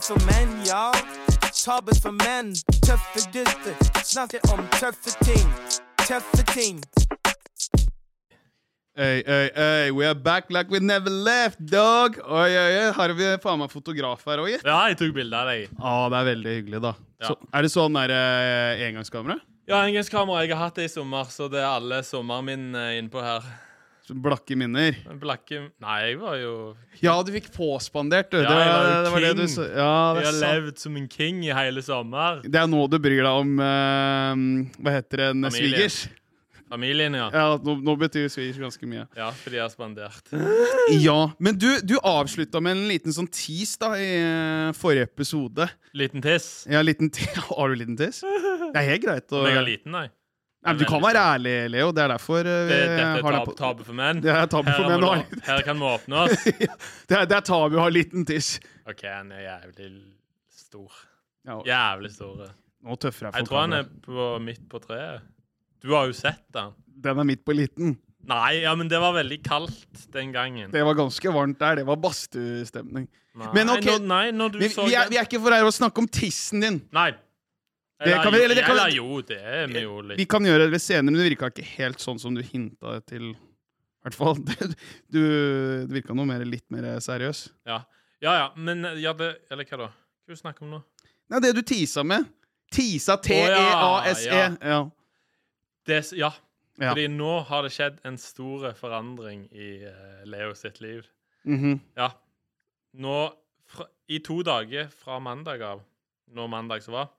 Tabet for menn, ja. Tabet for menn. Tøffe gutter. Snakker om tøffe ting. Tøffe ting. Hey, hey, hey, we are back like we never left, dog! Oi, oi, oi, har vi faen meg fotograf her òg, gitt. Ja, jeg tok bilde av deg. Ah, det er veldig hyggelig, da. Ja. Så, er det sånn der, eh, engangskamera? Ja, engangskamera. Jeg har hatt det i sommer, så det er alle sommeren min eh, innpå her. Blakke minner? Blakke Nei, jeg var jo Ja, du fikk påspandert, du. Ja, jeg var jo det var det du king. sa. Ja, det Jeg har sant. levd som en king i hele sommer. Det er nå du bryr deg om uh, Hva heter det? En svigers? Familien, ja. Ja, nå, nå betyr svigers ganske mye. Ja, fordi jeg har spandert. Ja, Men du, du avslutta med en liten sånn tease da i uh, forrige episode. Liten tiss. Ja, liten tiss. Har du liten tiss? Det er helt greit. å- Men jeg er liten, nei. Nei, men du kan være ærlig, Leo. Det er derfor eh, Det, vi dette er tab, tabu for menn. Det er tabu Her, for menn. her kan vi åpne oss. det, er, det er tabu å ha liten tiss. OK, han er jævlig stor. Ja, Jævlig stor. nå tøffer jeg for Jeg tror han er på, midt på treet. Du har jo sett den. Den er midt på liten. Nei, ja, men det var veldig kaldt den gangen. Det var ganske varmt der. Det var badstuestemning. Nei, Men ok, nei, Vi, så vi, er, vi er ikke for her å snakke om tissen din. Nei. Det kan vi- eller det kan eller jo, det er vi jo litt Vi kan gjøre det senere, men det virka ikke helt sånn som du hinta til. I hvert fall. Du, det virka noe mer, litt mer seriøs. Ja, ja, ja men ja, det Eller hva da? Hva du snakker om nå? Nei, det du tisa med. Tisa T-E-A-S-E. ja, Ja. Det, ja. Ja. Fordi nå har det skjedd en stor forandring i eh, Leo sitt liv. Mhm. Ja. Nå fra, I to dager fra mandag av, når mandag så var,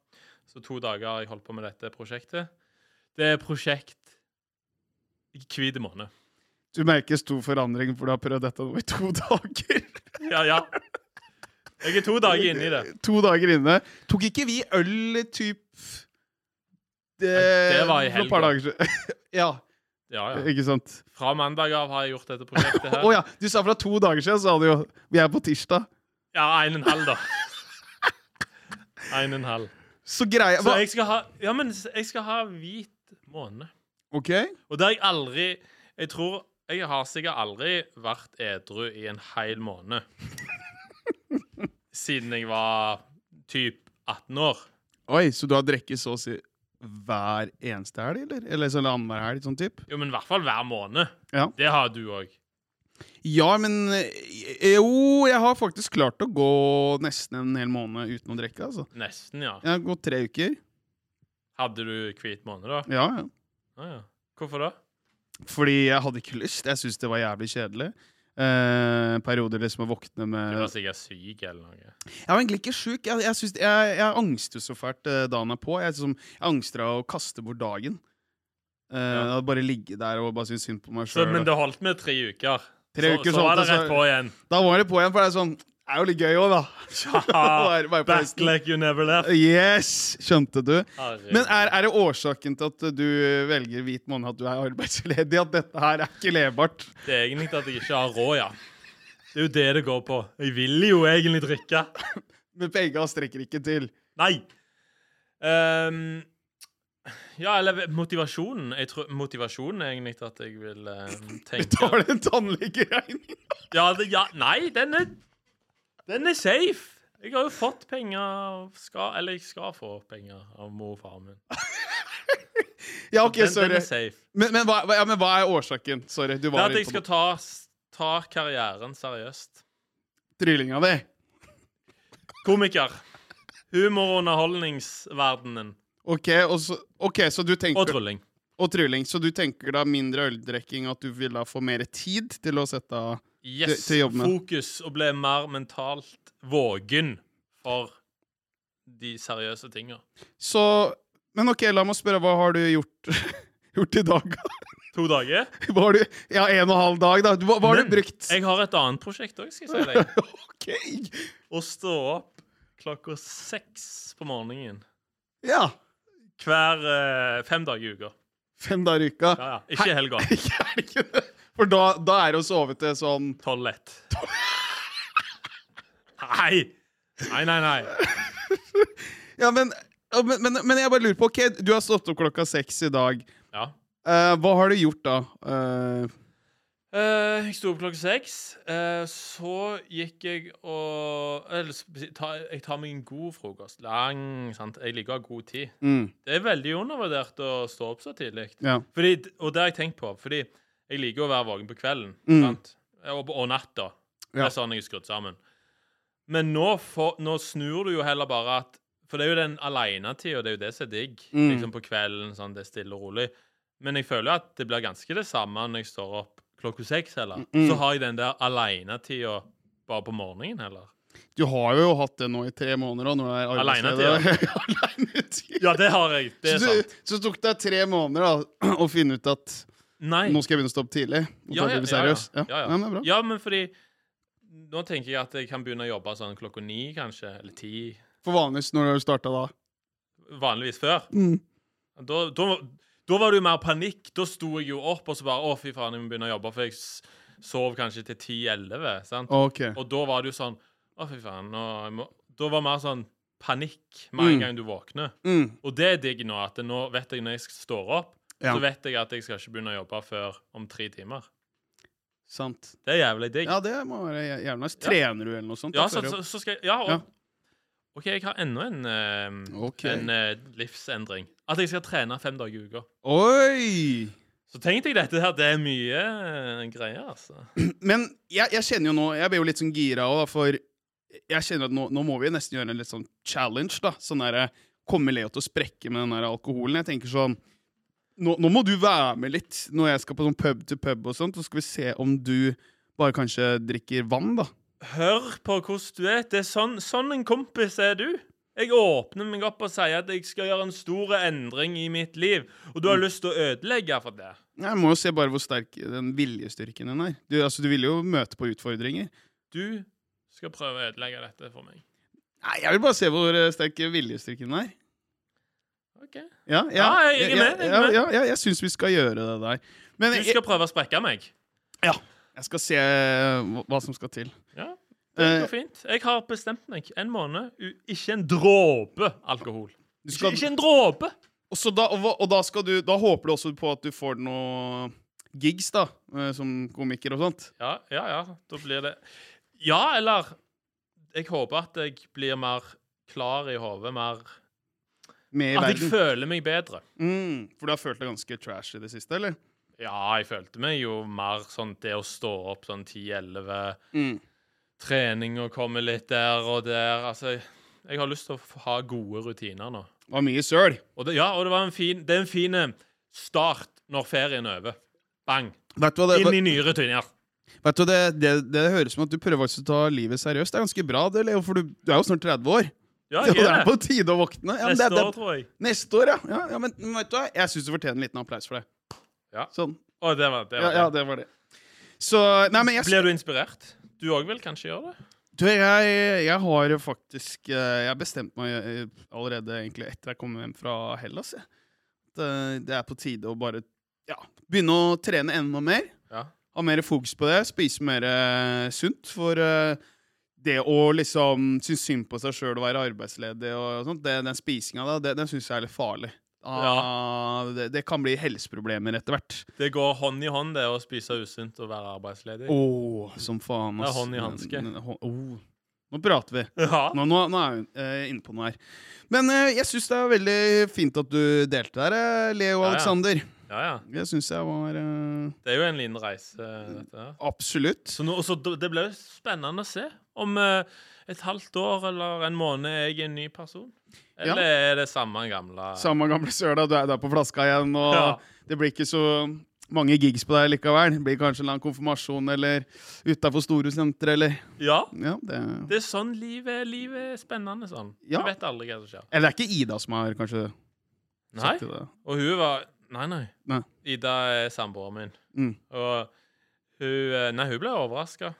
så to dager har jeg holdt på med dette prosjektet. Det er prosjekt hvit måned. Du merker stor forandring, for du har prøvd dette nå i to dager. Ja, ja. Jeg er to dager inne i det. to dager inne. Tok ikke vi øl typ Det, Det var i helga. ja, Ja, ja. ikke sant? Fra mandag av har jeg gjort dette prosjektet Å oh, ja, du sa fra to dager siden, sa du jo. Vi er på tirsdag. Ja, en og en halv, da. En og en halv. Så greia Så jeg skal ha Ja, men jeg skal ha hvit måne. OK? Og det har jeg aldri Jeg tror Jeg har sikkert aldri vært edru i en hel måned. Siden jeg var typ 18 år. Oi, så du har drukket så å si hver eneste helg, eller? Eller sånn annenhver helg, sånn typ? Jo, men i hvert fall hver måned. Ja. Det har du òg. Ja, men eh, Jo, jeg har faktisk klart å gå nesten en hel måned uten å drikke, altså. Nesten, ja. Jeg har gått tre uker. Hadde du hvit måned, da? Ja, ja. Ah, ja. Hvorfor da? Fordi jeg hadde ikke lyst. Jeg syntes det var jævlig kjedelig. Eh, perioder liksom å våkne med Du var sikkert syk eller noe. Jeg var egentlig ikke sjuk. Jeg, jeg, synes- jeg, jeg angster så fælt eh, dagen er på. Jeg, liksom, jeg angster av å kaste bort dagen. Eh, Ja. Bare ligge der og bare synes synd på meg sjøl. men det holdt med tre uker. Tre så, uker så var det rett på igjen. Da var det på igjen, for det er sånn Det er jo litt gøy òg, da. Bare- bare Back like you never left. Yes! Skjønte du? Men er, er det årsaken til at du velger hvit måned, at du er arbeidsledig? At dette her er ikke levbart? Det er egentlig at jeg ikke har råd, ja. Det er jo det det går på. Jeg vil jo egentlig drikke. Men penga strekker ikke til. Nei. Ehm, ja, eller motivasjonen. Jeg tror Motivasjonen er egentlig at jeg vil ehm, tenke Tar den en ja, det, ja, Nei, den er Den er safe. Jeg har jo fått penger skal, Eller jeg skal få penger av mor og faren min. Ja, OK, den, den sorry. er safe. Men, men, hva, ja, men hva er årsaken? Sorry, du Det er at jeg skal ta, ta karrieren seriøst. tryllinga di. Komiker. Humor- og underholdningsverdenen. OK, så, okay, så du tenker Og trylling. Og trylling. Så du tenker da mindre øldrikking, at du vil da få mer tid til å sette av Yes. til- til jobbene. Fokus og bli mer mentalt vågen for de seriøse tinga. Så Men OK, la meg spørre, hva har du gjort, gjort i dag? To dager. Hva har du Ja, en og en halv dag, da. Hva, hva har Men du brukt? Jeg har et annet prosjekt òg, skal jeg si deg. OK. Å stå opp klokka seks på morgenen Ja. Hver eh, fem dager i uka. Fem dager i uka. Ja, ja. Ikke i helga. Er det ikke det? For da, da er det å sove til sånn Tolv-ett. Nei! Nei, nei, nei. Ja, men, men, men, men jeg bare lurer på OK, du har stått opp klokka seks i dag. Ja. Uh, hva har du gjort da? Eh, Eh, jeg sto opp klokka seks. Uh, så gikk jeg og eller, ta, Jeg tar meg en god frokost. Lang. sant? Jeg liker å ha god tid. Mm. Det er veldig undervurdert å stå opp så tidlig. Ja. Fordi, og det har jeg tenkt på, fordi jeg liker å være våken på kvelden. Mm. Sant? Og, og natta. Det er sånn jeg er skrudd sammen. Men nå, for, nå snur du jo heller bare at For det er jo den aleinetida, det er jo det som er digg. Mm. Liksom på kvelden, sånn, det er stille og rolig. Men jeg føler at det blir ganske det samme når jeg står opp klokka seks, heller. Mm. Så har jeg den der aleinetida bare på morgenen, heller. Du har jo hatt det nå i tre måneder og nå du er arbeidsledig. Alenetid. Ja, det har jeg. Det er så, sant. du, så tok det deg tre måneder da, å finne ut at Nei. nå skal jeg begynne å stå opp tidlig. Og Ja, ta ja, ja, ja. Ja, ja. men. Ja, men fordi Nå tenker jeg at jeg kan begynne å jobbe sånn klokka ni, kanskje. Eller ti. For vanligvis når du starta da. Vanligvis før. Mm. Da, da, da var det jo mer panikk. Da sto jeg jo opp og så bare Å, fy faen, jeg må begynne å jobbe. For jeg sov kanskje til 10-11. sant? Ok. Og da var det jo sånn Å, fy faen. Da var det mer sånn panikk med en Mm. gang du våkner. Mm. Og det er digg nå. at Nå vet jeg når jeg står opp, Ja, så vet jeg at jeg skal ikke begynne å jobbe før om tre timer. sant. Det er jævlig digg. Ja, det må være jævlig nice. Trener du eller noe sånt? Ja, så, så, så jeg Ja, og Ja. OK, jeg har enda en, eh, Ok. en eh, livsendring. At jeg skal trene fem dager i uka. Oi! Så tenkte jeg dette her, det er mye eh, greier, altså. Men jeg, jeg kjenner jo nå Jeg blir jo litt sånn gira òg, for jeg kjenner at nå, nå må vi nesten gjøre en litt sånn challenge, da. Sånn derre Kommer Leo til å sprekke med den der alkoholen? Jeg tenker sånn nå, nå må du være med litt når jeg skal på sånn pub til pub og sånt, så skal vi se om du bare kanskje drikker vann, da. Hør på hvordan du er. Det er sånn, sånn en kompis er du. Jeg åpner meg opp og sier at jeg skal gjøre en stor endring i mitt liv, og du har lyst til å ødelegge for det. Jeg må jo se bare hvor sterk den viljestyrken din er. Du, altså, du vil jo møte på utfordringer. Du skal prøve å ødelegge dette for meg. Nei, Jeg vil bare se hvor eh, sterk viljestyrken din er. OK. Ja, Ja, jeg er med, jeg er Ja, med. ja, ja, jeg syns vi skal gjøre det der. Men Du skal prøve å sprekke meg. Jeg skal se eh, hva- som skal til. Ja, det Eh, går fint. Jeg har bestemt meg. En måned. Ikke en dråpe alkohol. Skal... Ikke, ikke en dråpe! og, så da, og, og da, skal du, da håper du også på at du får noe gigs, da, eh, som komiker og sånt. Ja, ja, ja. Da blir det Ja, eller Jeg håper at jeg blir mer klar i hodet. Mer Med i At jeg føler meg bedre. Mm, for du har følt deg ganske trash i det siste, eller? Ja, jeg følte meg jo mer sånn det å stå opp sånn 10-11, Mm. trening og komme litt der og der. Altså, jeg har lyst til å ha gode rutiner nå. Det var mye søl. Ja, og det, var en fin, det er en fin eh, start når ferien er over. Bang. Vet du hva det, Inn i nye rutiner. vet du, det, det, det høres ut som at du prøver å ta livet seriøst. Det er ganske bra, det, Leo, for du, du er jo snart 30 år. Ja, jeg det er på tide å våkne. Ja, Neste år, tror jeg. Neste år, ja. ja, ja men, men vet du hva? Jeg syns du fortjener en liten applaus for det. Ja. Sånn. Å, det var, det var ja, det. det var det. Så Nei, men jeg, Blir du inspirert? Du òg vil kanskje gjøre det? du, jeg, jeg har faktisk eh, Jeg har bestemt meg eh, allerede egentlig etter jeg kom hjem fra Hellas. Jeg. Eh, det er på tide å bare ja, begynne å trene enda mer. Ja. Ha mer fokus på det. Spise mer sunt. For det å liksom synes synd på seg sjøl og være arbeidsledig og sånt, det, den spisinga da, det, den syns jeg er litt farlig. Ah, det, det kan bli helseproblemer etter hvert. Det går hånd i hånd, det å spise usunt og være arbeidsledig. Oh, som faen, Det er hånd i hanske. Oh. Nå prater vi. Ja. Nå, nå, nå er hun eh, inne på noe her. Men eh, jeg syns det er veldig fint at du delte der, eh, Leo Ja, ja. Alexander. ja, ja. Det syns jeg var uh... Det er jo en liten reise, dette absolutt. Så, nå, så det blir spennende å se om eh, et halvt år eller en måned er jeg en ny person. Ja. Eller er det samme gamle Samme gamle søla, du er der på flaska igjen, og Ja. det blir ikke så mange gigs på deg likevel. Det blir kanskje en eller annen konfirmasjon eller utafor store sentre, eller Ja. Ja, det Det er sånn livet. Livet er spennende sånn. Ja. Du vet aldri hva som skjer. Eller det er ikke Ida som har kanskje Nei. Og hun var Nei, nei. Nei. Ida er samboeren min. Mm. Og hun eh, Nei, hun ble overraska.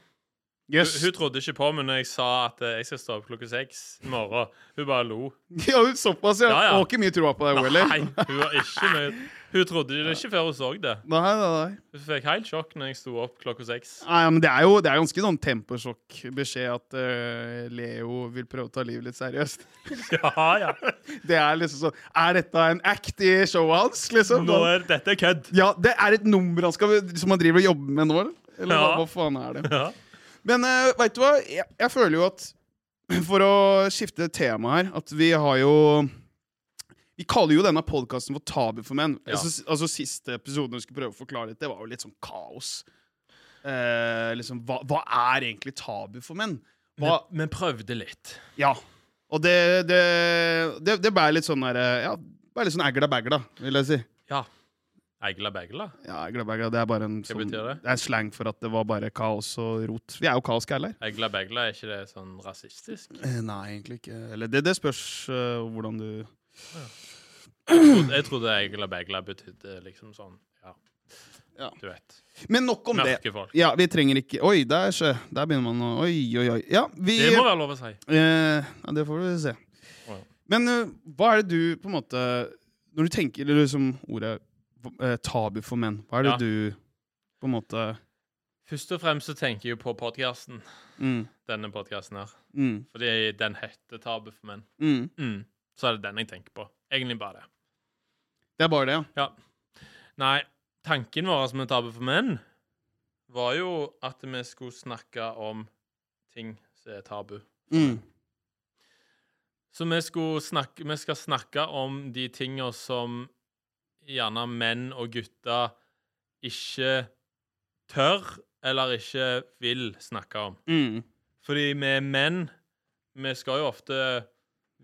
Yes. Hun, hun trodde ikke på meg når jeg sa at eh, jeg skal stå opp klokka seks i morgen. Hun bare lo. Ja, såpass, ja. Ja, ja. Har ikke mye troa på deg, hun heller. Nei, hun var ikke mye Hun trodde det ikke før hun så det. Nei, nei, nei. Hun fikk helt sjokk når jeg sto opp klokka seks. Nei, men Det er jo det er ganske sånn temposjokk-beskjed at uh, Leo vil prøve å ta livet litt seriøst. Ja, ja. Det er liksom sånn Er dette en act i showet hans? liksom? Nå er dette kødd. Ja, Det er et nummer han skal, som han driver og jobber med nå? eller? Eller Ja. hva, hva faen er det? Ja. Men uh, veit du hva? Jeg, jeg føler jo at For å skifte tema her At vi har jo Vi kaller jo denne podkasten for Tabu for menn. Ja. Altså, altså Siste episoden vi skulle prøve å forklare litt, det var jo litt sånn kaos. Uh, liksom, hva, hva er egentlig tabu for menn? Hva, men, men prøvde litt. ja. Og det, det, det, det ble litt sånn der, eh, Ja, ble litt sånn agla bagla, vil jeg si. Ja. Eigla begla? Ja, Eigla bagla, det er bare en Hva sånn betyr det? Det er slang for at det var bare kaos og rot. Vi er jo kaosgærler. Eigla begla, er ikke det sånn rasistisk? Eh, Nei, egentlig ikke. Eller det, det spørs uh, hvordan du Jeg trodde, jeg trodde Eigla begla betydde liksom sånn Ja, Ja. du vet. Men nok om det. Mørke folk. Ja, vi trenger ikke Oi, der, se. Der begynner man å Oi, oi, oi. Ja, vi Det må være lov å si. Uh, Ja, det får vi se. Ja. Men uh, hva er det du på en måte Når du tenker liksom ordet tabu for menn, hva er det Ja. du på en måte Først og fremst så tenker jeg jo på podkasten. mm, Denne podkasten her. mm, Fordi den heter Tabu for menn. mm. Mm. Så er det den jeg tenker på. Egentlig bare det. Det er bare det, ja. Ja. Nei, tanken vår med Tabu for menn var jo at vi skulle snakke om ting som er tabu. Mm. Så vi, snakke, vi skal snakke om de tinga som gjerne menn og gutter ikke tør eller ikke vil snakke om. Mm. Fordi vi menn. Vi skal jo ofte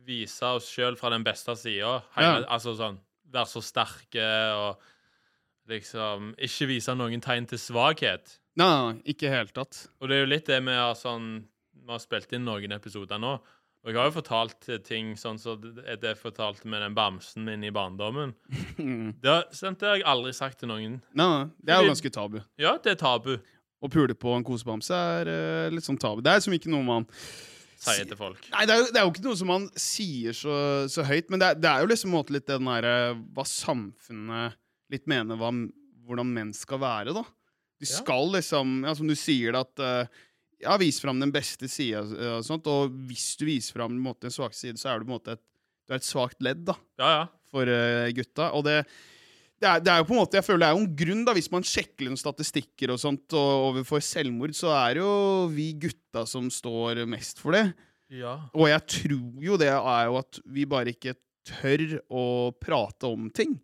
vise oss sjøl fra den beste sida. Ja. Altså sånn Være så sterke og liksom Ikke vise noen tegn til svakhet. Nei, no, ikke i hele tatt. Og det er jo litt det vi har sånn Vi har spilt inn noen episoder nå. Og jeg har jo fortalt ting sånn som så jeg fortalte med den bamsen min i barndommen. Mm. Det har, sant, det har jeg aldri sagt til noen. Nei, nei, det er jo ganske tabu. Ja, det er tabu, Å pule på en kosebamse er uh, litt sånn tabu. Det er som ikke noe man sier til folk. Nei, det er, jo, det er jo ikke noe som man sier så, så høyt, men det er, det er jo liksom måte litt den derre Hva samfunnet litt mener hva, hvordan menn skal være, da. Ja. skal liksom, ja, som du sier, at eh, Ja, vis fram den beste sida og sånt, og hvis du viser fram en måte, en svak side, så er du på en måte et, du er et svakt ledd, da, Ja, ja. for uh, gutta. Og det det er, det er jo på en måte, jeg føler det er jo en grunn, da, hvis man sjekker noen statistikker og sånt og overfor selvmord, så er det jo vi gutta som står mest for det. Ja. Og jeg tror jo det er jo at vi bare ikke tør å prate om ting.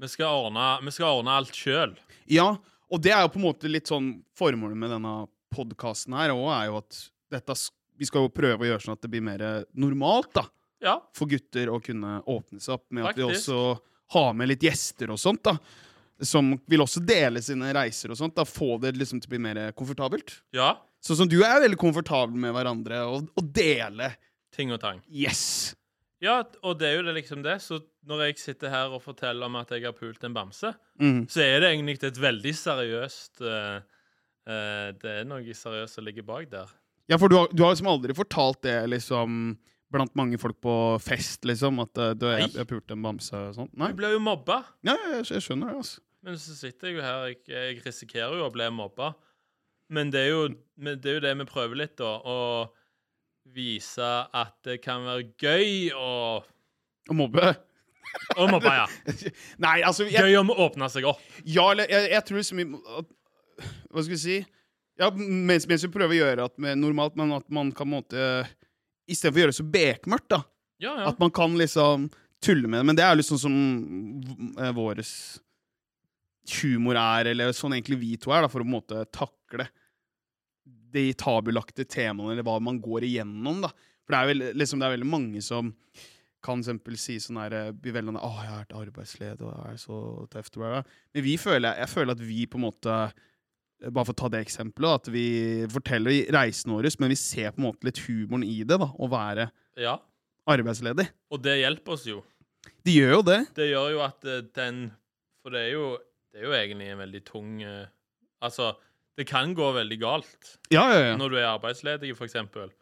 Vi skal ordne, vi skal ordne alt sjøl. Ja, og det er jo på en måte litt sånn formålet med denne podkasten her òg, er jo at dette, vi skal jo prøve å gjøre sånn at det blir mer normalt, da. Ja. For gutter å kunne åpne seg opp med at vi også har med litt gjester og sånt, da. Som vil også dele sine reiser og sånt. da, Få det liksom til å bli mer komfortabelt. ja. Sånn som du er veldig komfortabel med hverandre, og, og dele. Ting og tang. Yes! Ja, og det er jo det liksom det. Så når jeg sitter her og forteller om at jeg har pult en bamse, Mm. så er det egentlig et veldig seriøst eh, Det er noe seriøst som ligger bak der. Ja, for du har, du har liksom aldri fortalt det liksom blant mange folk på fest, liksom, at uh, du, jeg, Nei. jeg pulte en bamse og sånt? Nei? Du blir jo mobba. Ja, jeg, jeg skjønner det, altså. Men så sitter jeg jo her, jeg, jeg risikerer jo å bli mobba. Men det jo men det, er jo det vi prøver litt, da. Å vise at det kan være gøy å Å mobbe? Å mobbe, ja. Nei, altså Gøy å åpne seg opp. Ja, eller jeg, jeg tror liksom at, Hva skal vi si? Ja, mens, mens vi prøver å gjøre det med normalt, men at man kan måte Istedenfor å gjøre det så bekmørkt, da. Ja, ja. At man kan liksom tulle med det. Men det er liksom som eh, våres humor er, eller sånn egentlig vi to er, da, for å på en måte takle de tabulagte temaene, eller hva man går igjennom, da. For det er, vel, liksom, det er veldig mange som kan eksempel si sånn her eh, blir veldig sånn, Å, jeg har vært arbeidsledig, og det er så tøft. bla, bla». Men vi føler, jeg føler at vi på en måte bare for å ta det eksempelet, at vi forteller reisen vår, men vi ser på en måte litt humoren i det, da, å være ja. arbeidsledig. Og det hjelper oss jo. De gjør jo det. Det gjør jo at eh, den For det er jo, det er jo egentlig en veldig tung eh, Altså, det kan gå veldig galt Ja, ja, ja. når du er arbeidsledig, for eksempel.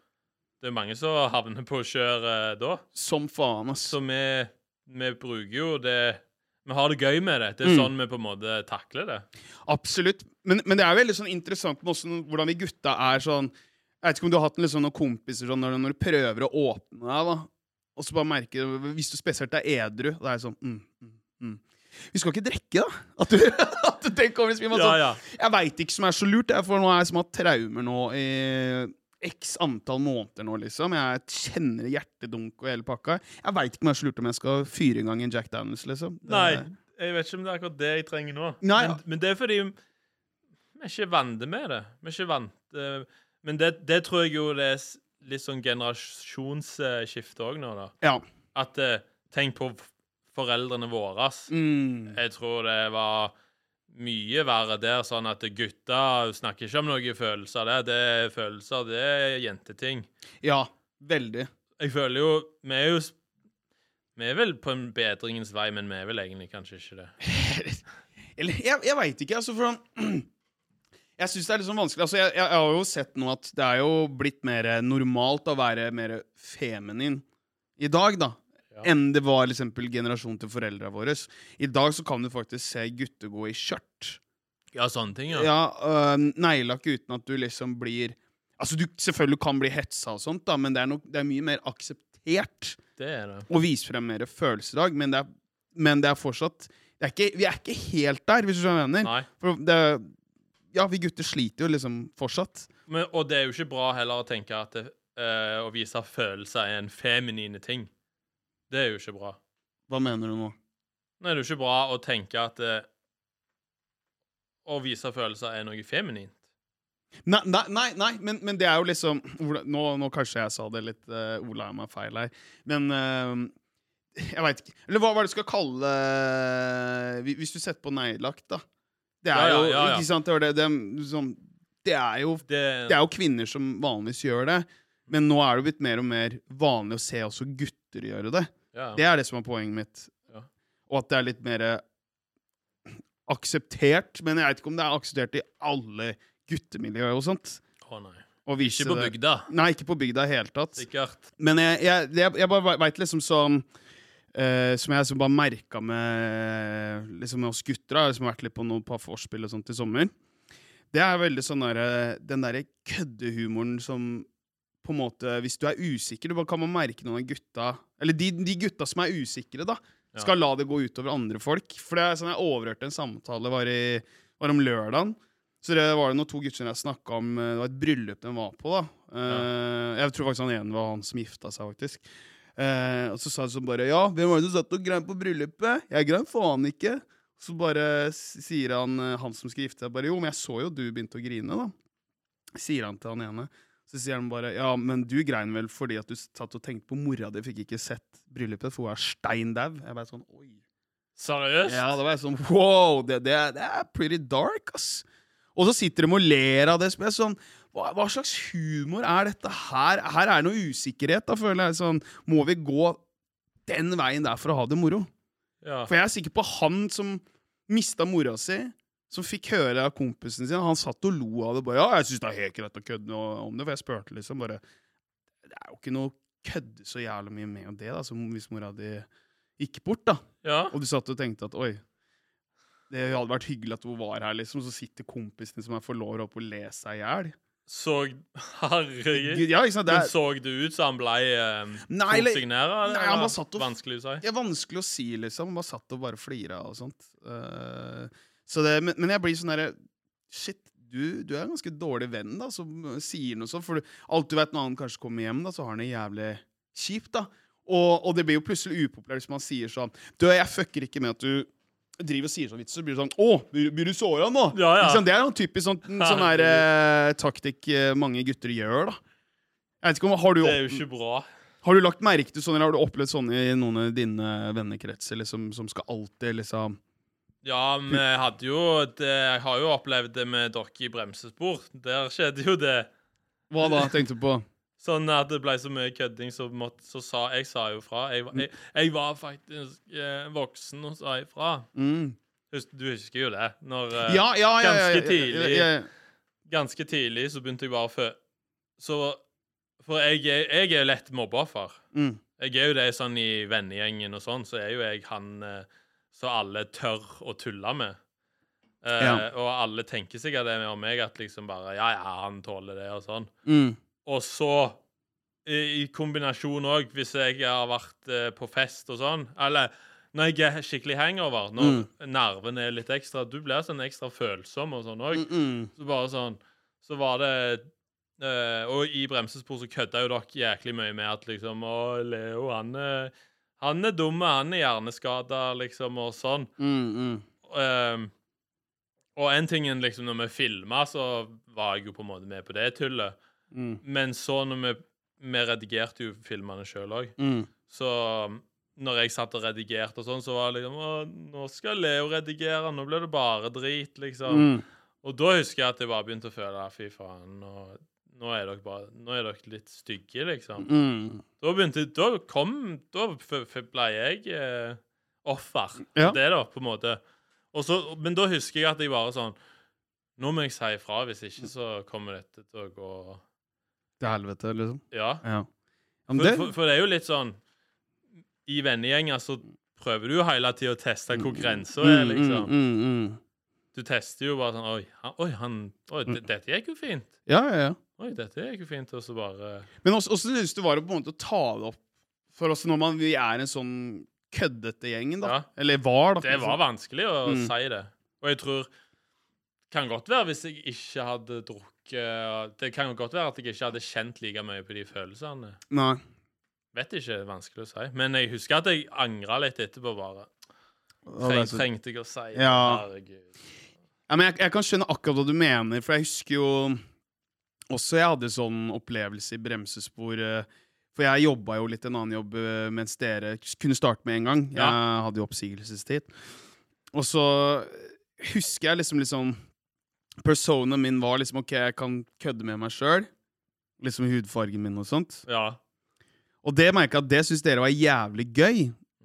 Det er mange som havner på å kjøre da. Som faen, ass. Så vi, vi bruker jo det Vi har det gøy med det. Det er Mm. sånn vi på en måte takler det. Absolutt. Men, men det er veldig sånn interessant med også hvordan vi gutta er sånn Jeg vet ikke om du har hatt sånn noen kompiser sånn, når, når du prøver å åpne deg, da, og så bare merker du Hvis du spesielt er edru, da er det sånn mm, mm, mm. Vi skal ikke drikke, da? At du, at du tenker over det, Ja, sånn, ja. Jeg veit ikke som er så lurt. For nå er jeg som har traumer nå i x antall måneder nå, liksom. Jeg kjenner hjertedunk og hele pakka. Jeg veit ikke om jeg er lurt om jeg skal fyre i gang en Jack Daniels, liksom. Det- Nei, jeg vet ikke om det er akkurat det jeg trenger nå. Nei, men, ja. men det er fordi vi er ikke vant med det. Vi er ikke vant eh, Men det, det tror jeg jo det er litt sånn generasjonsskifte òg nå, da. Ja. At eh, Tenk på foreldrene våre. Mm. Jeg tror det var mye verre der, sånn at gutta snakker ikke om noen følelser. Det, det er følelser, det er jenteting. ja. Veldig. Jeg føler jo Vi er jo Vi er vel på en bedringens vei, men vi er vel egentlig kanskje ikke det. Eller jeg, jeg veit ikke, altså, for Jeg syns det er litt sånn vanskelig. Altså, jeg, jeg, jeg har jo sett nå at det er jo blitt mer normalt å være mer feminin i dag, da. Ja. Enn det var eksempel, generasjonen til foreldra våre. I dag så kan du faktisk se gutter gå i skjørt. Ja, sånne ting, ja. Ja, øh, Neglelakk uten at du liksom blir Altså, du selvfølgelig kan bli hetsa og sånt, da, men det er, nok, det er mye mer akseptert Det er det. å vise frem mer følelser i dag. Men det er, men det er fortsatt det er ikke, Vi er ikke helt der, hvis du skjønner hva jeg mener. Nei. For det, ja, vi gutter sliter jo liksom fortsatt. Men, og det er jo ikke bra heller å tenke at det, øh, å vise følelser er en feminine ting. Det er jo ikke bra. Hva mener du nå? Nå er det jo ikke bra å tenke at eh, å vise følelser er noe feminint. Nei, nei, nei, nei men, men det er jo liksom Nå, nå kanskje jeg sa det litt uh, Ola meg feil her, men uh, Jeg veit ikke. Eller hva var det du skal kalle eh, Hvis du setter på neglelakk, da. Det er Ja, ja, ja, jo Ikke sant? Det, det, det, sånn, det er jo Det, Det er jo kvinner som vanligvis gjør det, men nå er det blitt mer og mer vanlig å se også gutter gjøre det. Ja. Det er det som er poenget mitt. Ja. Og at det er litt mer akseptert. Men jeg vet ikke om det er akseptert i alle guttemiljøer og sånt. Å nei. å vise Ikke på det. bygda. Nei, ikke på bygda i hele tatt. Sikkert. Men jeg, jeg, jeg, jeg bare veit liksom sånn uh, Som jeg som bare merka med liksom med oss gutter, som har vært litt på noen par vorspiel og sånt i sommer. Det er veldig sånn der, Den derre køddehumoren som på en måte Hvis du er usikker, du bare kan man merke noen av gutta Eller de, de gutta som er usikre, da. Skal la det gå utover andre folk. For det er sånn jeg overhørte en samtale var, i, var om lørdagen. Så det var det noen to gutter jeg snakka om eh, Det var et bryllup de var på. da Eh, Jeg tror faktisk han ene var han som gifta seg, faktisk. Uh, og så sa de sånn bare Ja, hvem var det som satt og grein på bryllupet? Jeg grein faen ikke. Så bare sier han han som skal gifte seg, bare Jo, men jeg så jo du begynte å grine, da. Sier han til han ene. Så sier han bare Ja, men du grein vel fordi at du satt og tenkte på mora di, fikk ikke sett bryllupet, for hun er stein dau. Jeg bare sånn Oi. Seriøst? Ja, da var jeg sånn Wow, det, det, det er pretty dark, ass. Og så sitter de og ler av det. Så jeg sånn hva, hva slags humor er dette her? Her er det noe usikkerhet, da, føler jeg. Sånn, må vi gå den veien der for å ha det moro? Ja. For jeg er sikker på han som mista mora si, som fikk høre av kompisen sin. Han satt og lo av det. bare, ja, jeg synes det er helt greit å kødde noe om det, for jeg spurte liksom bare Det er jo ikke noe kødde så jævlig mye med det, da, som hvis mora di gikk bort, da. ja. Og du satt og tenkte at oi, det hadde vært hyggelig at hun var her, liksom. Så sitter kompisen som er får lov opp og ler seg i hjel. Så Herregud. Ja, sant? Det Men er, så det ut som han ble eh, Nei? Nei, han bare satt og- Vanskelig å si. er vanskelig å si, liksom. Han Bare satt og bare flira og sånt. Så det, men, men jeg blir sånn derre Shit, du, du er en ganske dårlig venn, da, som sier noe sånt. For alt du vet når han kanskje kommer hjem, da, så har han det jævlig kjipt, da. Og, og det blir jo plutselig upopulært hvis man sier sånn Du, jeg fucker ikke med at du driver og sier sånn vits, så blir det sånn Å, blir, du såra nå? Ja, ja. Det er jo typisk sånn, sånn her, eh, taktikk eh, mange gutter gjør, da. Jeg vet ikke om, har du, Det er jo ikke bra. har du lagt merke til sånn, eller har du opplevd sånn i noen av dine vennekretser, liksom, som skal alltid liksom Ja, vi hadde jo det, Jeg har jo opplevd det med dere i bremsespor. Der skjedde jo det. Hva da, tenkte du på? Sånn at det ble så mye kødding, så, måtte, så sa jeg sa jo fra. Jeg, var- jeg, jeg var faktisk eh, voksen og sa ifra. Mm. Du husker jo det? Når eh, Ja, ja, ja, ganske tidlig. Ganske tidlig så begynte jeg bare å fø... Så For jeg, jeg er jo lett mobbeoffer. Mm. Jeg er jo det sånn i vennegjengen og sånn, så er jo jeg han eh, så alle tør å tulle med. Eh, Ja. Og alle tenker sikkert det om meg, at liksom bare Ja, ja, han tåler det, og sånn. Mm. Og så, i, i kombinasjon òg, hvis jeg har vært eh, på fest og sånn Eller når jeg er skikkelig hangover, når nerven er litt ekstra Du blir sånn ekstra følsom og sånn òg. Mm. Så bare sånn Så var det eh, Og i bremsespor så kødda jo dere jæklig mye med at liksom Å, Leo, han er Han er dumme, han er hjerneskada, liksom, og sånn. Mm, mm. Um, og en ting er liksom når vi filma, så var jeg jo på en måte med på det tullet. Mm. Men så når vi Vi redigerte jo filmene sjøl òg. Mm. Så um, når jeg satt og redigerte og sånn, så var det liksom Å, nå skal Leo redigere. Nå blir det bare drit, liksom. Mm. Og da husker jeg at jeg bare begynte å føle Fy faen, nå, nå er dere bare Nå er dere litt stygge, liksom. Mm. Da begynte Da kom Da ble jeg eh, offer. Ja. Det, da, på en måte. Så, men da husker jeg at jeg bare sånn Nå må jeg si ifra, hvis ikke så kommer dette til å gå Til helvete, liksom. Ja. Ja. For, det, for, for det er jo litt sånn I vennegjenger så prøver du jo hele tida å teste hvor grensa er, liksom. Mm, mm, mm. Du tester jo bare sånn Oi, han, oi, han, oi Mm. dette gikk jo fint. Ja, ja, ja. Oi, dette gikk jo fint. Og så bare Men også, syns du var det på en måte å ta det opp for oss når man, vi er en sånn køddete gjeng, da. Ja. Eller var, da. Det var vanskelig å Mm. si det. Og jeg tror Kan godt være hvis jeg ikke hadde drukket Det kan godt være at jeg ikke hadde kjent like mye på de følelsene. Nei. Vet ikke, det er vanskelig å si. Men jeg husker at jeg angra litt etterpå, bare. Treng, er trengte jeg å si det? Ja. Herregud. Ja, men jeg, jeg kan skjønne akkurat hva du mener, for jeg husker jo også jeg hadde sånn opplevelse i bremsespor. eh, For jeg jobba jo litt en annen jobb eh, mens dere kunne starte med en gang. Jeg Ja. hadde jo oppsigelsestid. Og så husker jeg liksom liksom Personen min var liksom OK, jeg kan kødde med meg sjøl. Liksom hudfargen min og sånt. Ja. Og det merka jeg at det syntes dere var jævlig gøy.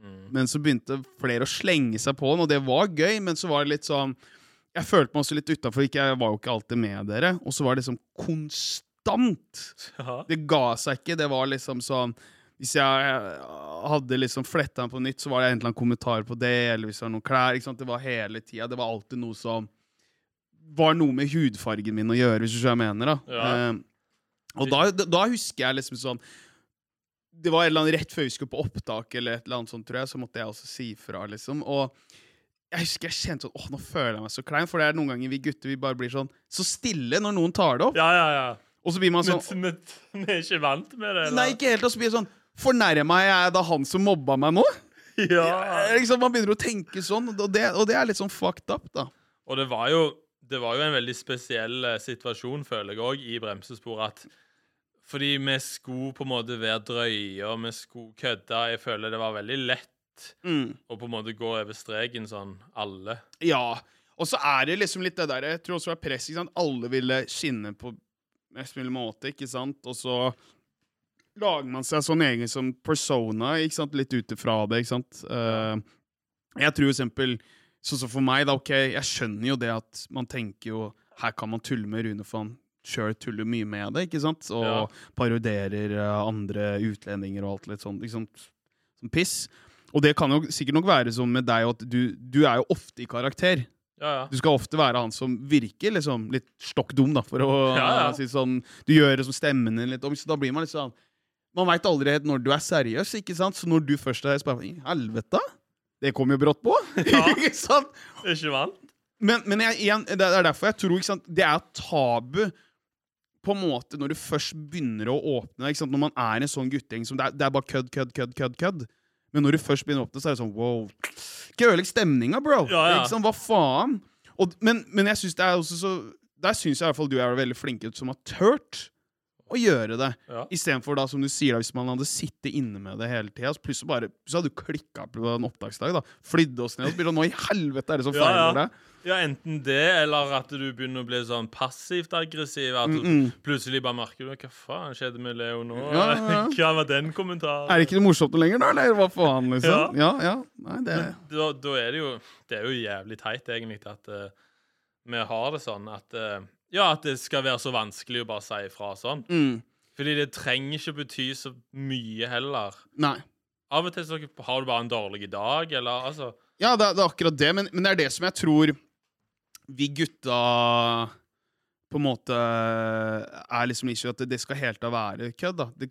Mm. Men så begynte flere å slenge seg på den, og det var gøy, men så var det litt sånn Jeg følte meg også litt utafor, jeg var jo ikke alltid med dere. Og så var det liksom konstant. ja. Det ga seg ikke. Det var liksom sånn Hvis jeg hadde liksom fletta den på nytt, så var det en eller annen kommentar på det, eller hvis det var noen klær. Det var hele tida. Det var alltid noe som var noe med hudfargen min å gjøre, hvis du skjønner hva jeg mener. da. Ja. Eh, og da, da, husker jeg liksom sånn Det var en eller annen rett før vi skulle på opptak, eller et eller annet sånt, tror jeg, så måtte jeg også si fra, liksom. Og jeg husker jeg kjente sånn Åh, nå føler jeg meg så klein. For det er noen ganger vi gutter vi bare blir sånn så stille når noen tar det opp. ja, ja, ja. Og så blir man sånn Men vi er ikke vant med det, Nei, ikke helt. Og så blir det sånn Fornærma jeg da han som mobba meg nå? Ja. ja Liksom, man begynner å tenke sånn, og det, og det er litt sånn fucked up, da. Og det var jo det var jo en veldig spesiell eh, situasjon, føler jeg òg, i bremsesporet. At fordi vi skulle på en måte være drøye, og vi skulle kødde. Jeg føler det var veldig lett å på en måte gå over streken sånn, alle. Ja. Og så er det liksom litt det der Jeg tror også det var press. ikke sant? Alle ville skinne på mest mulig måte, ikke sant? Og så lager man seg sånn egen som persona, ikke sant? Litt ut ifra det, ikke sant? Uh, jeg tror eksempel Sånn som for meg, da, ok, jeg skjønner jo det at man tenker jo Her kan man tulle med Rune, han sjøl tuller mye med det, ikke sant? Og Ja. parodierer eh, andre utlendinger og alt litt sånn, ikke sant? Som piss. Og det kan jo sikkert nok være sånn med deg at du, du er jo ofte i karakter. Ja, ja. Du skal ofte være han som virker liksom litt stokk dum, da, for å Ja, si sånn Du gjør det som stemmen din litt om, så da blir man litt sånn Man veit aldri helt når du er seriøs, ikke sant? Så når du først er spørsmål, helvete? Det kom jo brått på! Ikke sant? Ikke vant? Men, men jeg, igjen, det er derfor jeg tror ikke sant? det er tabu på en måte når du først begynner å åpne? Når man er en sånn guttegjeng som det er, det er bare kødd, kødd, kødd, kødd, kødd. Men når du først begynner å åpne, så er det sånn wow. Ikke ødelegg stemninga, bro! Ja, ja. Liksom. Hva faen? Og, men, men jeg synes det er også så Der syns jeg i hvert fall du er veldig flink ut som har turt å gjøre det. Ja. Istedenfor som du sier, da, hvis man hadde sittet inne med det hele tida, plutselig bare Så hadde du klikka på en opptaksdag, da. Flydd oss ned og spurt Nå i helvete er det som Ja, feiler ja. deg? Ja, enten det, eller at du begynner å bli sånn passivt aggressiv. At du Mm -mm. plutselig bare merker du Hva faen skjedde med Leo nå? Ja. Hva var den kommentaren? Er det ikke morsomt noe lenger, da? Eller hva faen, liksom? Ja, ja. Nei, det da, da er det jo Det er jo jævlig teit, egentlig, at uh, vi har det sånn at eh, Ja, at det skal være så vanskelig å bare si ifra sånn. mm. Fordi det trenger ikke bety så mye heller. Nei. Av og til så har du bare en dårlig dag, eller altså Ja, det, er- det er akkurat det, men, men det er det som jeg tror vi gutta på en måte er liksom ikke at det, det skal helt av være kødd, da. Det,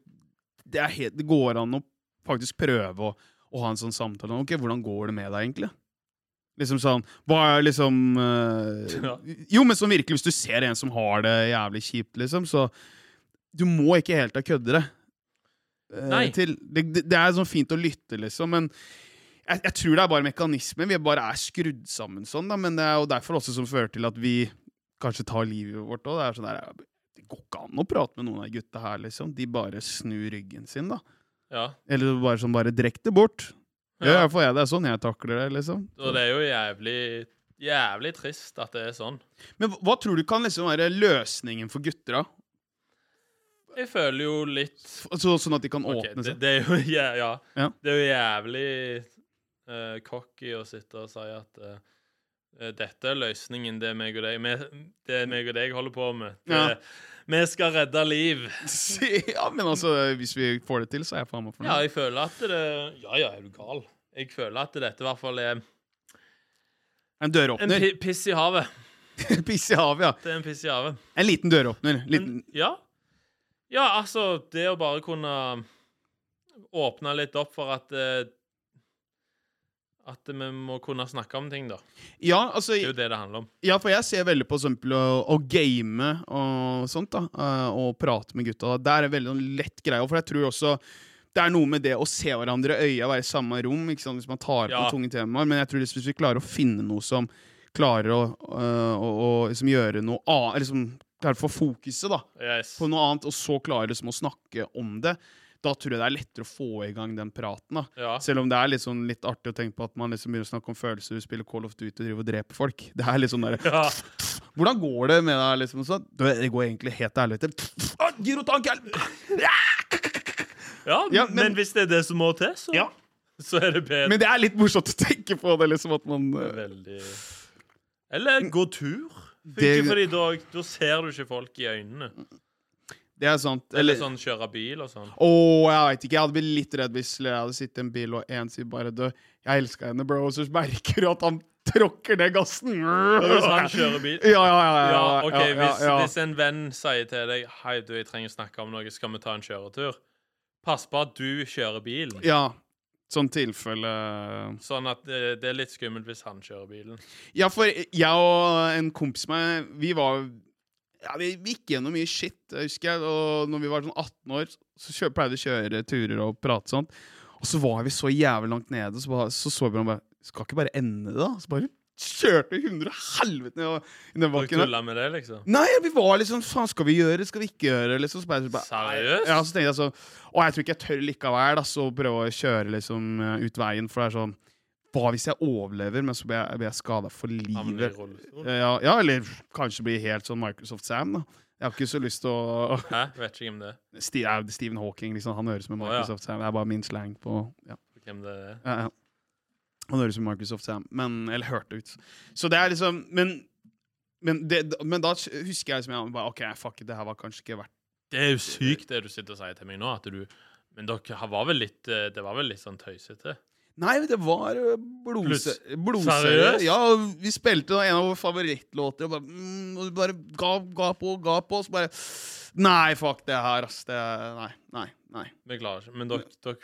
det, helt, det går an å faktisk prøve å, å ha en sånn samtale. Ok, hvordan går det med deg, egentlig? Liksom sånn Hva er liksom uh, Jo, men som virkelig, hvis du ser en som har det jævlig kjipt, liksom, så Du må ikke helt ha køddere. eh, Nei. Til. Det, det, det er sånn fint å lytte, liksom, men jeg, jeg tror det er bare mekanismen. Vi bare er skrudd sammen sånn, da, men det er jo derfor også som fører til at vi kanskje tar livet vårt òg. Det er sånn der, det går ikke an å prate med noen av gutta her, liksom. De bare snur ryggen sin, da. Ja. Eller bare sånn bare drekk det bort. Ja, ja. for jeg. Det er sånn jeg takler det, liksom. Og det er jo jævlig Jævlig trist at det er sånn. Men hva, hva tror du kan liksom være løsningen for gutter, da? Jeg føler jo litt Så, sånn at de kan okay, åpne seg? det er jo ja, ja. Ja. Det er jo jævlig uh, cocky å sitte og si at eh, dette er løsningen, det er meg og deg Det er meg og deg holder på med. Det, Ja. Vi skal redde liv. ja, men altså, hvis vi får det til, så er jeg faen meg Ja, jeg føler at det Ja, ja, er du gal? Jeg føler at dette i hvert fall er En døråpner. En piss i havet. Piss i havet, ja. Det er en piss i havet. En liten døråpner. Liten, ja. Ja, altså, det å bare kunne åpne litt opp for at eh, At vi må kunne snakke om ting, da. ja, altså, Det er jo det det handler om. ja, for jeg ser veldig på eksempel å, å game og sånt, da. eh, Og prate med gutta. Det er en veldig sånn lett greie. For jeg tror også det er noe med det å se hverandre i øya, være i samme rom, hvis man tar på Ja. tunge temaer. Men jeg tror hvis vi klarer å finne noe som klarer å, øh, å, å liksom gjøre noe annet liksom, Klarer å få fokuset da, Yes. på noe annet, og så klarer liksom å snakke om det, da tror jeg det er lettere å få i gang den praten. da. Ja. Selv om det er litt, sånn, litt artig å tenke på at man liksom begynner å snakke om følelser, spiller Call of Duty og driver og dreper folk. Det er litt sånn der, ja. Hvordan går det med deg? liksom Så, Det går egentlig helt til helvete. Ah, Gyrotank! Ja, Ja, men, men- hvis det er det som må til, så, Ja. så er det bedre. Men det er litt morsomt å tenke på det, liksom, at man øh, Veldig Eller gå tur. Det- Funker fordi da, da ser du ikke folk i øynene. Det er sant. Eller Eller sånn kjøre bil og sånn. Åh, jeg vet ikke. Jeg hadde blitt litt redd hvis jeg hadde sittet i en bil og en sier bare «Dø, 'Jeg elsker henne, bro', og så merker du at han tråkker ned gassen. Hvis han kjører bil Ja, ja, ja. ja, Ja, OK, ja, hvis, hvis en venn sier til deg Hei, du, jeg trenger å snakke om noe, skal vi ta en kjøretur? Pass på at du kjører bilen. ja. Sånn tilfelle Sånn at det, det er litt skummelt hvis han kjører bilen. Ja, for jeg og en kompis med vi var ja, Vi gikk gjennom mye shit, jeg husker jeg. Og når vi var sånn 18 år, så pleide vi å kjøre turer og prate sånn. Og så var vi så jævlig langt nede, så, bare, så så vi bare Skal ikke bare ende det, da? Så bare kjørte vi hundre helvete ned i den bakken. tulla med det, liksom. Nei, vi var sånn Faen, skal vi gjøre det? Skal vi ikke gjøre det? Liksom. Så bare, så bare, Seriøst? Ja, så tenkte jeg sånn Og jeg tror ikke jeg tør likevel da, så prøve å kjøre liksom ut veien, for det er sånn Hva hvis jeg overlever, men så blir jeg, blir jeg skada for livet? Ja, ja, eller kanskje bli helt sånn Microsoft Sam, da. Jeg har ikke så lyst til å Hæ? Vet ikke hvem det er. Steve, ja, Stephen Hawking, liksom. Han høres som ja. Microsoft Sam. Det er bare min slang på ja. Hvem det er. Ja, ja. Han høres ut som Microsoft Sam, men Eller hørte ut. Så det er liksom Men, men, det, men da husker jeg liksom jeg bare, OK, fuck it, det her var kanskje ikke verdt Det er jo sykt det du sitter og sier til meg nå, at du Men dere var vel litt eh, Det var vel litt sånn tøysete? Nei, det var blodse blodseriøst. Seriøst? Ja, vi spilte en av våre favorittlåter, og bare, mm, og bare ga, ga på, ga på, og så bare Nei, fuck det her, ass. Det, nei, nei, nei. Beklager. Men dere, dere,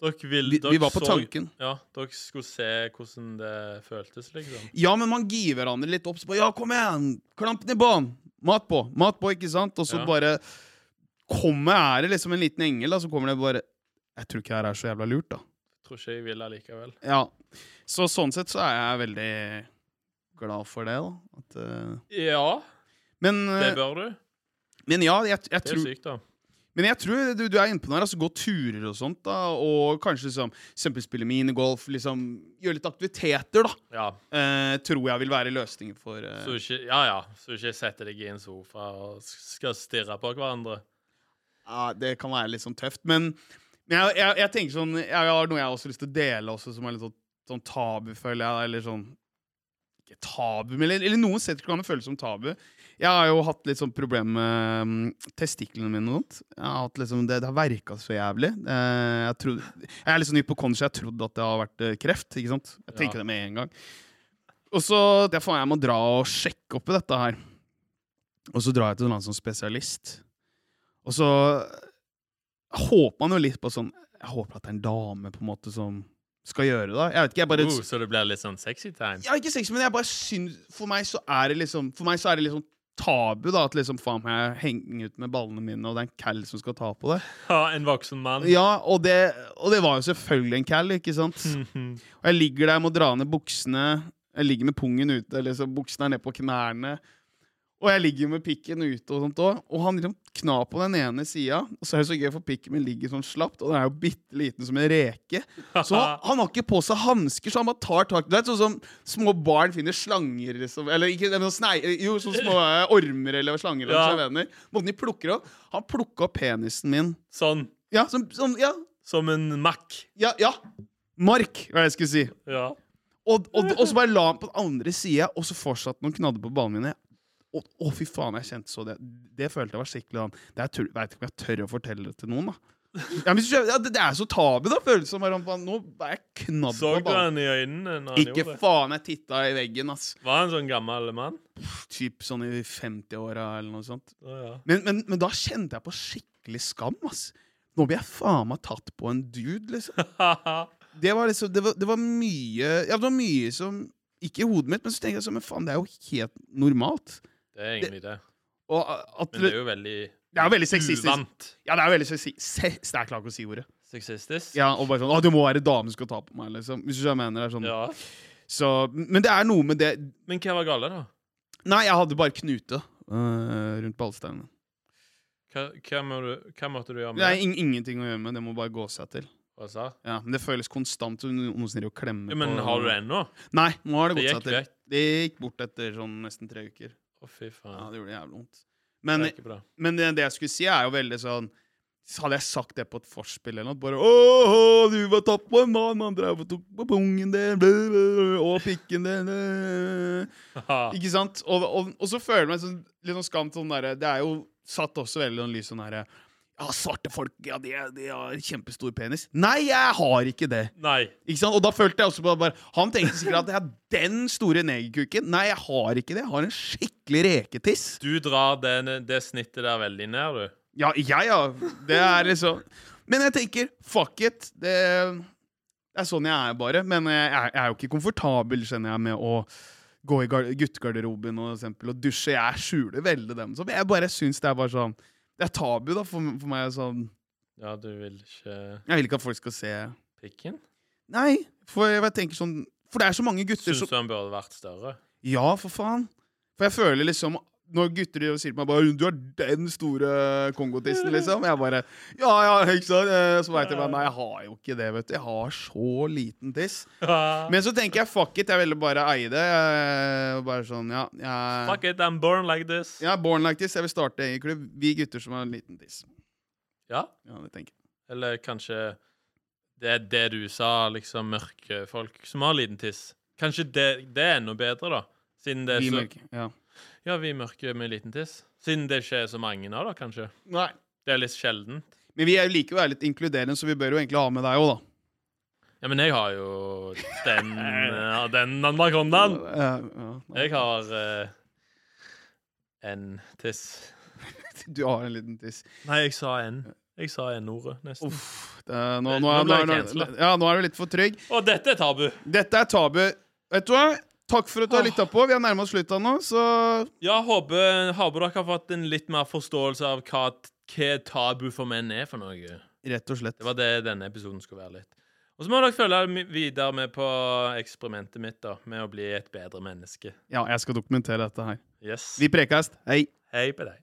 dere vil Vi, vi var på så- tanken. Ja, dere skulle se hvordan det føltes, liksom. Ja, men man gir hverandre litt opp. Så bare, ja, kom igjen! Klampen i bånn! Mat på! Mat på, ikke sant? Og så Ja. bare kommer er det liksom en liten engel, da, så kommer det bare Jeg tror ikke det her er så jævla lurt, da. Tror ikke jeg vil allikevel. Ja. Så sånn sett så er jeg veldig glad for det, da. At, uh... Ja, men, det eh, bør du. men ja, jeg, jeg Det er tror sykt, da. Men jeg tror du, du er inne på noe her. Altså, gå turer og sånt. da Og kanskje liksom, eksempel spille minigolf. Liksom, gjøre litt aktiviteter, da. Ja. Eh, tror jeg vil være løsningen for eh, Så ikke, ja, ja. Så ikke setter deg i en sofa og skal stirre på hverandre. Ja, Det kan være litt sånn tøft. Men, men jeg, jeg, jeg tenker sånn Jeg har noe jeg har også lyst til å dele, også, som er litt sånn, sånn tabu, føler jeg. Eller sånn Ikke tabu, men eller, eller noen det føles som tabu. Jeg har jo hatt litt sånn problem med um, testiklene mine. og sånt. Jeg har hatt liksom, det, det har verka så jævlig. Eh, jeg, trodde, jeg er litt sånn Så Jeg trodde at det har vært eh, kreft. ikke sant? Jeg tenker Ja. det med en gang. Og så jeg, faen, jeg må dra og sjekke opp i dette her. Og så drar jeg til en annen sånn spesialist. Og så håper man jo litt på sånn Jeg håper at det er en dame på en måte som skal gjøre det. Jeg vet ikke, jeg bare Uh, så det blir litt sånn sexy time? Ja, ikke sexy, men jeg bare syns For meg så er det liksom For meg så er det liksom tabu, da, at liksom faen meg jeg henger ut med ballene mine, og det er en cal som skal ta på det. Ja, en voksen mann. Ja, og det, og det var jo selvfølgelig en cal, ikke sant? Og jeg ligger der jeg må dra ned buksene. Jeg ligger med pungen ute, liksom, buksene er ned på knærne. Og jeg ligger med pikken ute og sånt også, Og han liksom kna på den ene sida. Og så er det så gøy, for pikken min ligger sånn slapt, og den er jo bitte liten som en reke. Så han, har ikke på seg hansker, så han bare tar tak Det er sånn som små barn finner slanger, liksom. Eller ikke men sånn snei, Jo, sånne små eh, ormer eller slanger. eller Ja. venner. Måten de plukker opp. Han plukka opp penisen min. Sånn Ja, som, sånn, ja, som en Mac. ja, ja. Mark, hva jeg skulle si. Ja. Og, og, og så bare la han på den andre sida, og så fortsatte han å knadde på ballene mine. Og, å, fy faen, jeg kjente så det. Det følte jeg var skikkelig sånn Det er Veit ikke om jeg tør å fortelle det til noen, da. Ja, ja, det, det er så tabu, da. følelsen av at Nå er jeg knadd Så på du han i øynene når han Ikke gjorde det? faen, jeg titta i veggen, ass. Var han sånn gammel mann? Typ sånn i 50-åra eller noe sånt. Oh, ja. Men, men, men da kjente jeg på skikkelig skam, ass. Nå blir jeg faen meg tatt på en dude, liksom. Det var liksom Det var, det var mye Ja, det var mye som Ikke i hodet mitt, men så tenkte jeg sånn Men faen, det er jo helt normalt. Det er egentlig det. Og at Men det er jo veldig Det er veldig sexistisk. uvant. Ja, det er veldig sexistisk. Jeg klarer ikke å si ordet. Sexistisk? Ja, og bare sånn Å, du må være dame som skal ta på meg, liksom. Hvis du skjønner mener. Det er sånn. Ja. Så Men det er noe med det Men hva var gale, da? Nei, jeg hadde bare knute uh, rundt ballsteinene. Hva, hva, må du, hva måtte du gjøre med Det er det? ing ingenting å gjøre med, det må bare gå seg til. Hva sa? Ja, Men det føles konstant som noen som klemmer Ja, men på har du det ennå? Nei, nå har det Det gått seg til. vekk. Det gikk bort etter sånn nesten tre uker. Å, fy faen. Ja, det gjorde jævlig vondt. Det Men, er men det, det jeg skulle si, er jo veldig sånn Hadde jeg sagt det på et forspill eller noe, bare Åh, du var tatt på en mann, han drev og tok på pungen din, og pikken din. Ikke sant? Og, og, og så føler meg sånn, litt sånn skam til sånn derre Det er jo satt også veldig sånn lys sånn derre Ja, svarte folk, ja, de, de har kjempestor penis. Nei, jeg har ikke det. Nei. Ikke sant? Og da følte jeg også bare Han tenkte sikkert at jeg har den store negerkuken. Nei, jeg har ikke det. Jeg har en skikkelig reketiss. Du drar den, det snittet der veldig ned, du. Ja, jeg, ja. Det er liksom Men jeg tenker, fuck it. Det, det er sånn jeg er, bare. Men jeg, jeg er jo ikke komfortabel, kjenner jeg, med å gå i gar- guttegarderoben og, eksempel, og dusje. Jeg skjuler veldig dem. Så jeg bare syns det er bare sånn Det er tabu, da, for, for meg. sånn Ja, du vil ikke Jeg vil ikke at folk skal se pikken? Nei, for jeg tenker sånn For det er så mange gutter Syns som du han burde vært større? Ja, for faen. For jeg føler liksom Når gutter sier til meg bare 'Du har den store kongotissen', liksom. Jeg bare Ja, ja, ikke sant? Eh, Så veit jeg bare Nei, jeg har jo ikke det, vet du. Jeg har så liten tiss. Men så tenker jeg fuck it, jeg ville bare eie det. Jeg, bare sånn, ja jeg, Fuck it, I'm born like this. Er born like this. Jeg vil starte egen klubb. Vi gutter som har en liten tiss. Ja. Ja, det tenker jeg. Eller kanskje det er det du sa, liksom mørke folk som har liten tiss. Kanskje det, det er enda bedre, da. Siden det Vi så mørke. Ja. Ja, vi mørke med liten tiss. Siden det ikke er så mange av det, kanskje. Nei. Det er litt sjeldent. Men vi er jo å være litt inkluderende, så vi bør jo egentlig ha med deg òg, da. Ja, men jeg har jo den, ja, den anakondaen. Jeg har uh, en tiss. Du har en liten tiss. Nei, jeg sa en. Jeg sa n-ordet, nesten. Uff. Det, nå, nå, nå nå, ja, nå er du litt for trygg. Og dette er tabu. Dette er tabu. Vet du hva? Takk for at du har lytta på. Vi har nærmest oss slutta nå, så Ja, håper, håper dere har fått en litt mer forståelse av hva, hva tabu for menn er for noe. Rett og slett. Det var det denne episoden skulle være litt. Og så må dere følge videre med på eksperimentet mitt da, med å bli et bedre menneske. Ja, jeg skal dokumentere dette her. Yes. Vi prekes. Hei. Hei på deg.